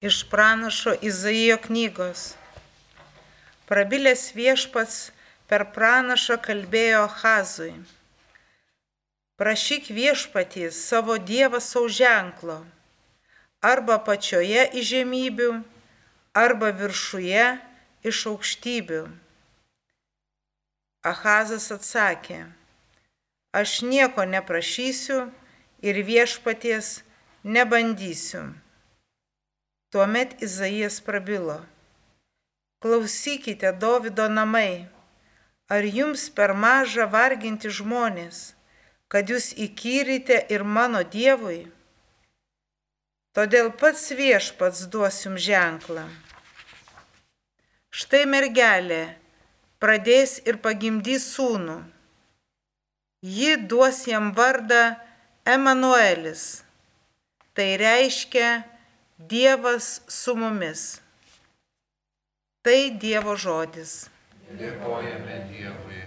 Iš pranašo Izaijo knygos. Prabilęs viešpats per pranašą kalbėjo Hazui. Prašyk viešpatys savo Dievą savo ženklo, arba pačioje iš žemybių, arba viršuje iš aukštybių. Ahazas atsakė, aš nieko neprašysiu ir viešpaties nebandysiu. Tuomet Izaijas prabilo. Klausykite, Davido namai, ar jums per maža varginti žmonės, kad jūs įkyrite ir mano Dievui? Todėl pats viešpats duos jums ženklą. Štai mergelė pradės ir pagimdys sūnų. Ji duos jam vardą Emanuelis. Tai reiškia Dievas su mumis. Tai Dievo žodis. Dėkojame Dievui.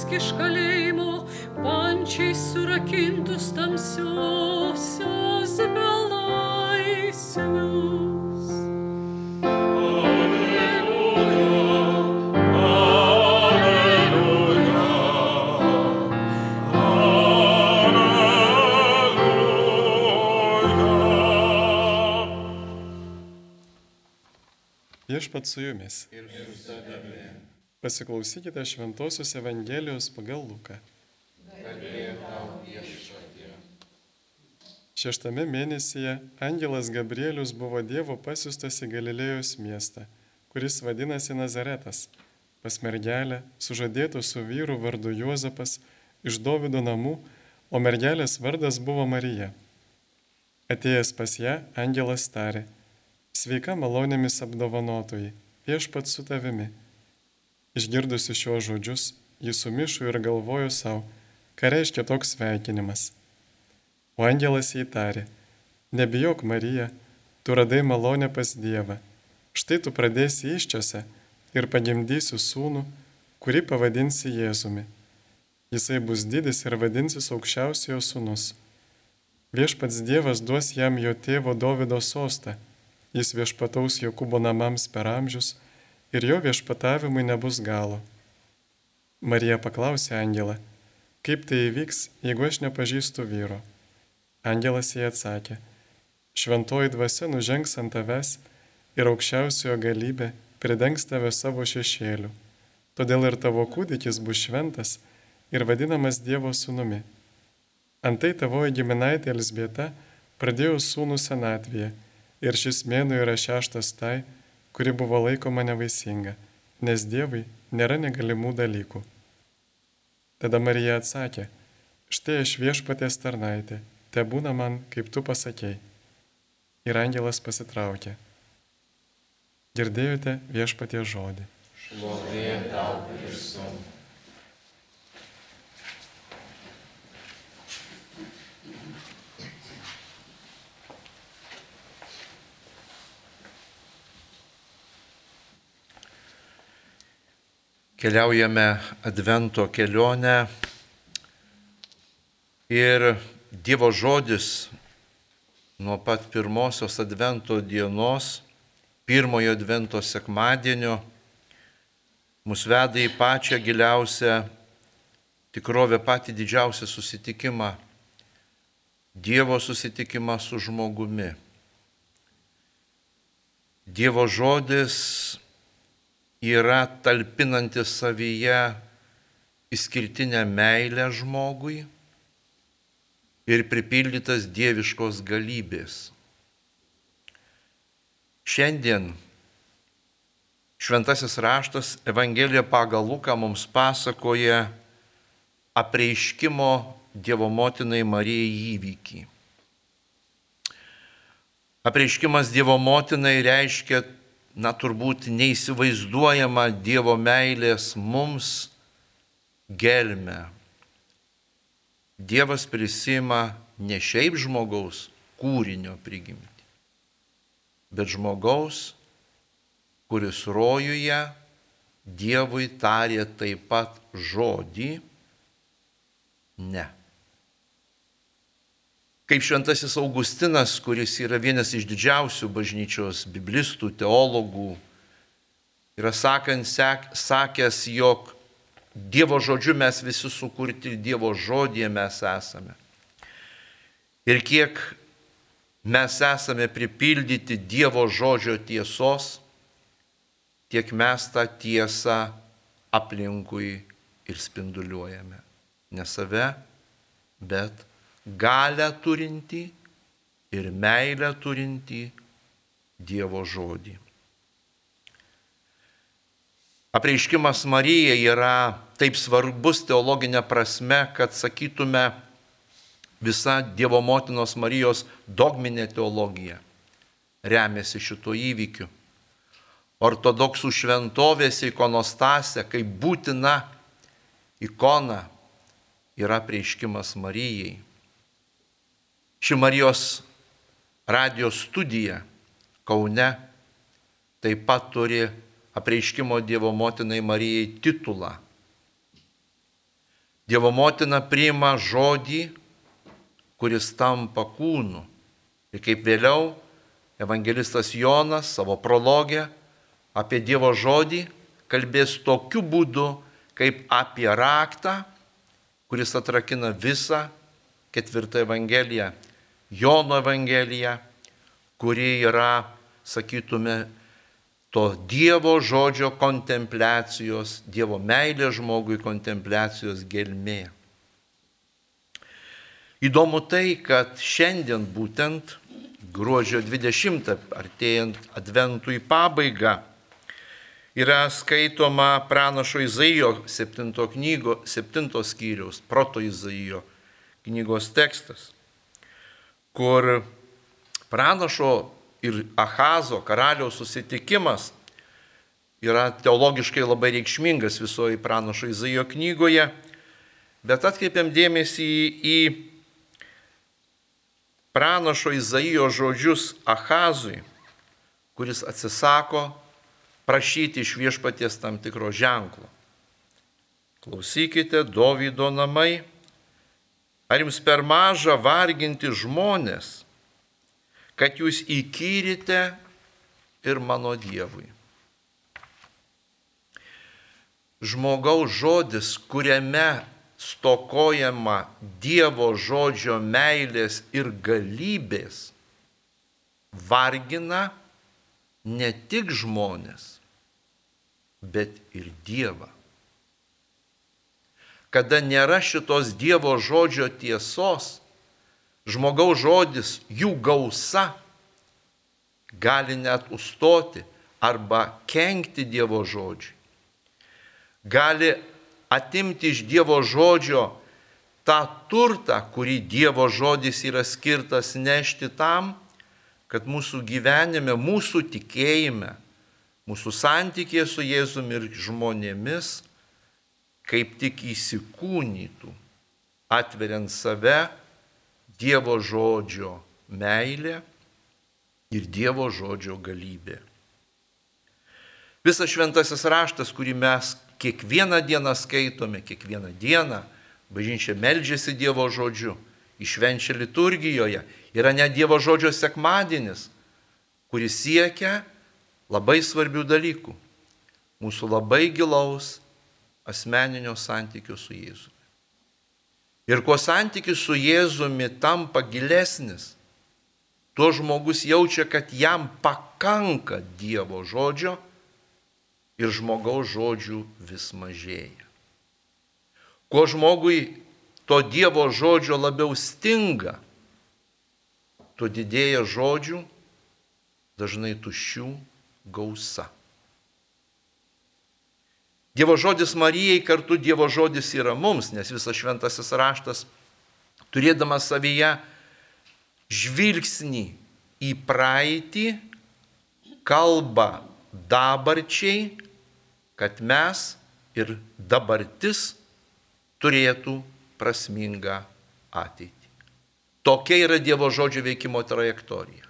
Išleisk iš kalėjimo pančiai surakintus tamsiosios belaisvius. Viešpat su jumis. Ir. Pasiklausykite Šventojios Evangelijos pagal Luką. Šeštame mėnesyje Angelas Gabrielius buvo Dievo pasiustas į Galilėjos miestą, kuris vadinasi Nazaretas, pas mergelę, sužadėtų su vyru vardu Juozapas iš Dovido namų, o mergelės vardas buvo Marija. Atėjęs pas ją, Angelas tarė, sveika malonėmis apdovanotojai, viešpat su tavimi. Išgirdusi šiuos žodžius, jis sumišo ir galvojo savo, ką reiškia toks sveikinimas. O angelas jai tarė, nebijok Marija, tu radai malonę pas Dievą. Štai tu pradėsi iščiose ir pagimdysi sūnų, kurį pavadinsi Jėzumi. Jisai bus didis ir vadinsis aukščiausiojo sūnus. Viešpats Dievas duos jam jo tėvo Davido sostą, jis viešpataus Jokūbo namams per amžius ir jo viešpatavimui nebus galo. Marija paklausė Angelą, kaip tai įvyks, jeigu aš nepažįstu vyro. Angelas jai atsakė, šventoji dvasia nužengs ant tavęs ir aukščiausiojo galybė pridengs tave savo šešėliu. Todėl ir tavo kūdikis bus šventas ir vadinamas Dievo sūnumi. Antai tavoji giminaitė Elsbieta pradėjo sūnų senatvėje ir šis mėnuo yra šeštas tai, kuri buvo laikoma nevaisinga, nes Dievui nėra negalimų dalykų. Tada Marija atsakė, štai aš viešpatės tarnaitė, te būna man, kaip tu pasakėjai. Ir angelas pasitraukė. Girdėjote viešpatie žodį. Šlovė tau, Keliaujame Advento kelionę ir Dievo žodis nuo pat pirmosios Advento dienos pirmojo Advento sekmadienio mus veda į pačią giliausią tikrovę, patį didžiausią susitikimą, Dievo susitikimą su žmogumi. Dievo žodis yra talpinantis savyje išskirtinę meilę žmogui ir pripildytas dieviškos galybės. Šiandien šventasis raštas Evangelija pagal Luką mums pasakoja apreiškimo Dievo motinai Marijai įvykį. Apreiškimas Dievo motinai reiškia, na turbūt neįsivaizduojama Dievo meilės mums gelme. Dievas prisima ne šiaip žmogaus kūrinio prigimti bet žmogaus, kuris rojuje Dievui tarė taip pat žodį ne. Kaip šventasis Augustinas, kuris yra vienas iš didžiausių bažnyčios biblistų, teologų, yra sakant, sek, sakęs, jog Dievo žodžiu mes visi sukurti, Dievo žodėje mes esame. Ir kiek mes esame pripildyti Dievo žodžio tiesos, tiek mes tą tiesą aplinkui ir spinduliuojame. Ne save, bet galę turinti ir meilę turinti Dievo žodį. Apreiškimas Marija yra taip svarbus teologinė prasme, kad sakytume, visa Dievo motinos Marijos dogminė teologija remiasi šito įvykiu. Ortodoksų šventovės ikonostasė kaip būtina ikona yra prieiškimas Marijai. Ši Marijos radijos studija Kaune taip pat turi apreiškimo Dievo motinai Marijai titulą. Dievo motina priima žodį, kuris tampa kūnu. Ir kaip vėliau evangelistas Jonas savo prologę apie Dievo žodį kalbės tokiu būdu, kaip apie raktą, kuris atrakina visą ketvirtą evangeliją, Jono evangeliją, kuri yra, sakytume, to Dievo žodžio kontempliacijos, Dievo meilės žmogui kontempliacijos gelmė. Įdomu tai, kad šiandien būtent gruodžio 20, artėjant adventui pabaigą, yra skaitoma pranašo Izaijo 7 knygo, 7 skyriaus, proto Izaijo knygos tekstas, kur pranašo ir Ahazo karaliaus susitikimas yra teologiškai labai reikšmingas visoji pranašo Izaijo knygoje, bet atkreipiam dėmesį į pranašo Izaijo žodžius Ahazui, kuris atsisako prašyti iš viešpaties tam tikro ženklo. Klausykite, Dovydo namai, ar jums per maža varginti žmonės, kad jūs įkyrite ir mano Dievui. Žmogaus žodis, kuriame stokojama Dievo žodžio meilės ir galybės, vargina ne tik žmonės, bet ir Dievą. Kada nėra šitos Dievo žodžio tiesos, žmogaus žodis, jų gausa gali net užstoti arba kenkti Dievo žodžiui. Gali atimti iš Dievo žodžio tą turtą, kurį Dievo žodis yra skirtas nešti tam, kad mūsų gyvenime, mūsų tikėjime, mūsų santykėje su Jėzumi ir žmonėmis kaip tik įsikūnytų, atveriant save Dievo žodžio meilė ir Dievo žodžio galybė. Visas šventasis raštas, kurį mes kiekvieną dieną skaitome, kiekvieną dieną bažnyčia meldžiasi Dievo žodžiu, išvenčia liturgijoje, yra net Dievo žodžio sekmadienis, kuris siekia labai svarbių dalykų. Mūsų labai gilaus asmeninio santykio su Jėzumi. Ir kuo santykis su Jėzumi tampa gilesnis, tuo žmogus jaučia, kad jam pakanka Dievo žodžio ir žmogaus žodžių vis mažėja. Kuo žmogui to Dievo žodžio labiau stinga, tuo didėja žodžių, dažnai tuščių gausa. Dievo žodis Marijai kartu Dievo žodis yra mums, nes visas šventasis raštas, turėdamas savyje žvilgsnį į praeitį, kalba dabarčiai kad mes ir dabartis turėtų prasmingą ateitį. Tokia yra Dievo žodžio veikimo trajektorija.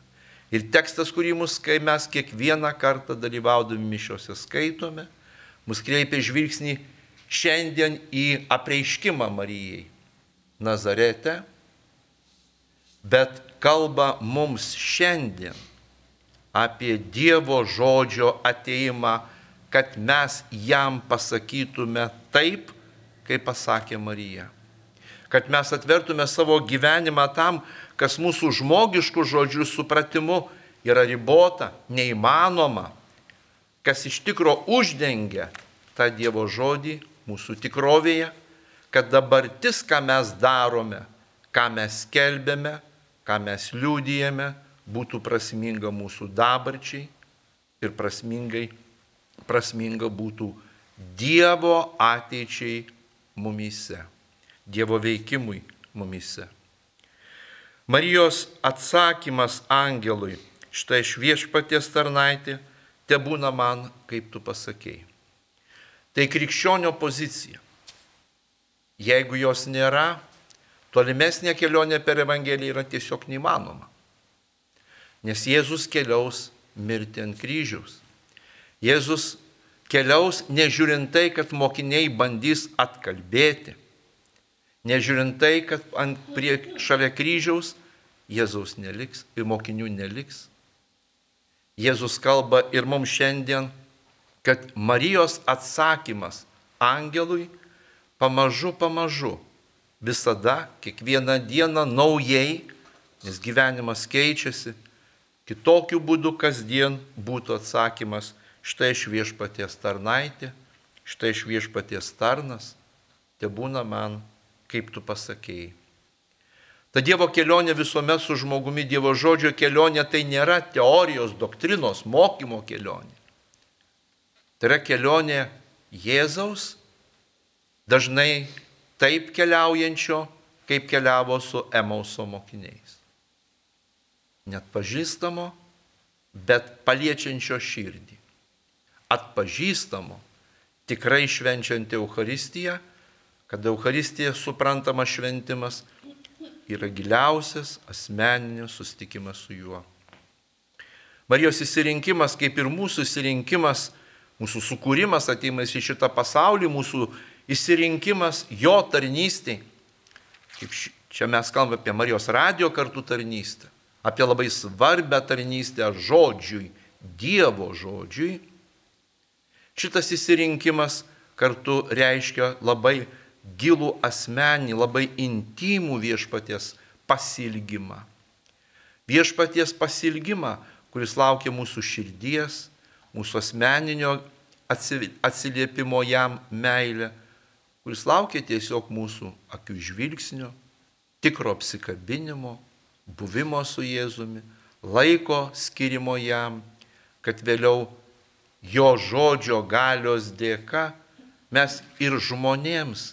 Ir tekstas, kurį mus, kai mes kiekvieną kartą dalyvaudami mišiuose skaitome, mus kreipia žvilgsnį šiandien į apreiškimą Marijai Nazarete, bet kalba mums šiandien apie Dievo žodžio ateimą kad mes jam pasakytume taip, kaip pasakė Marija. Kad mes atvertume savo gyvenimą tam, kas mūsų žmogiškų žodžių supratimu yra ribota, neįmanoma, kas iš tikro uždengia tą Dievo žodį mūsų tikrovėje, kad dabartis, ką mes darome, ką mes kelbėme, ką mes liūdijame, būtų prasminga mūsų dabarčiai ir prasmingai prasminga būtų Dievo ateičiai mumise, Dievo veikimui mumise. Marijos atsakymas angelui, štai šviešpaties tarnaitė, te būna man, kaip tu pasakėjai. Tai krikščionio pozicija. Jeigu jos nėra, tolimesnė kelionė per Evangeliją yra tiesiog neįmanoma. Nes Jėzus keliaus mirti ant kryžiaus. Jėzus keliaus nežiūrint tai, kad mokiniai bandys atkalbėti, nežiūrint tai, kad ant prie šalia kryžiaus Jėzaus neliks ir mokinių neliks. Jėzus kalba ir mums šiandien, kad Marijos atsakymas angelui pamažu, pamažu, visada, kiekvieną dieną naujai, nes gyvenimas keičiasi, kitokiu būdu kasdien būtų atsakymas štai iš viešpaties tarnaitė, štai iš viešpaties tarnas, te būna man, kaip tu pasakėjai. Ta Dievo kelionė visuomet su žmogumi, Dievo žodžio kelionė tai nėra teorijos, doktrinos, mokymo kelionė. Tai yra kelionė Jėzaus, dažnai taip keliaujančio, kaip keliavo su Emauso mokiniais. Net pažįstamo, bet paliečiančio širdį. Atpažįstamo, tikrai švenčianti Euharistiją, kad Euharistija suprantama šventimas yra giliausias asmeninis susitikimas su juo. Marijos įsirinkimas, kaip ir mūsų įsirinkimas, mūsų sukūrimas ateimas į šitą pasaulį, mūsų įsirinkimas jo tarnystėje. Kaip čia mes kalbame apie Marijos radio kartų tarnystę, apie labai svarbę tarnystę žodžiui, Dievo žodžiui. Šitas įsirinkimas kartu reiškia labai gilų asmenį, labai intimų viešpaties pasilgimą. Viešpaties pasilgimą, kuris laukia mūsų širdies, mūsų asmeninio atsiliepimo jam meilę, kuris laukia tiesiog mūsų akių žvilgsnio, tikro apsikabinimo, buvimo su Jėzumi, laiko skirimo jam, kad vėliau jo žodžio galios dėka mes ir žmonėms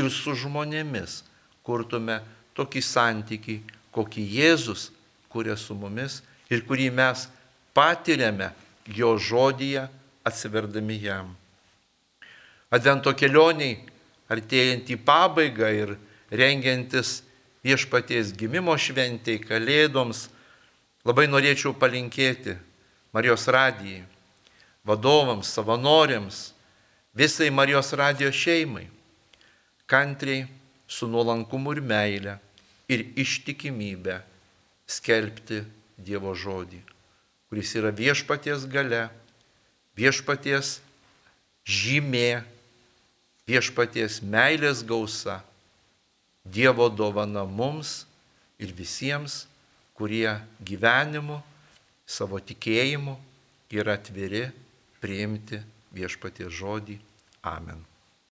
ir su žmonėmis kurtume tokį santykį, kokį Jėzus kuria su mumis ir kurį mes patiriame jo žodyje atsiverdami jam. Advento kelioniai, artėjant į pabaigą ir rengiantis viešpaties gimimo šventėjai, kalėdoms, labai norėčiau palinkėti Marijos radijai, vadovams, savanoriams, visai Marijos radijos šeimai kantriai, su nuolankumu ir meile ir ištikimybė skelbti Dievo žodį, kuris yra viešpaties gale, viešpaties žymė, viešpaties meilės gausa, Dievo dovana mums ir visiems, kurie gyvenimu, savo tikėjimu yra atviri priimti viešpaties žodį. Amen.